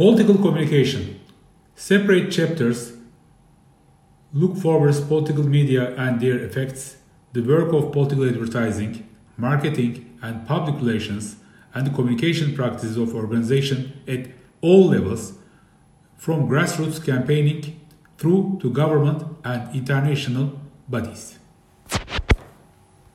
Political communication. Separate chapters look forward political media and their effects, the work of political advertising, marketing and public relations, and the communication practices of organization at all levels, from grassroots campaigning through to government and international bodies.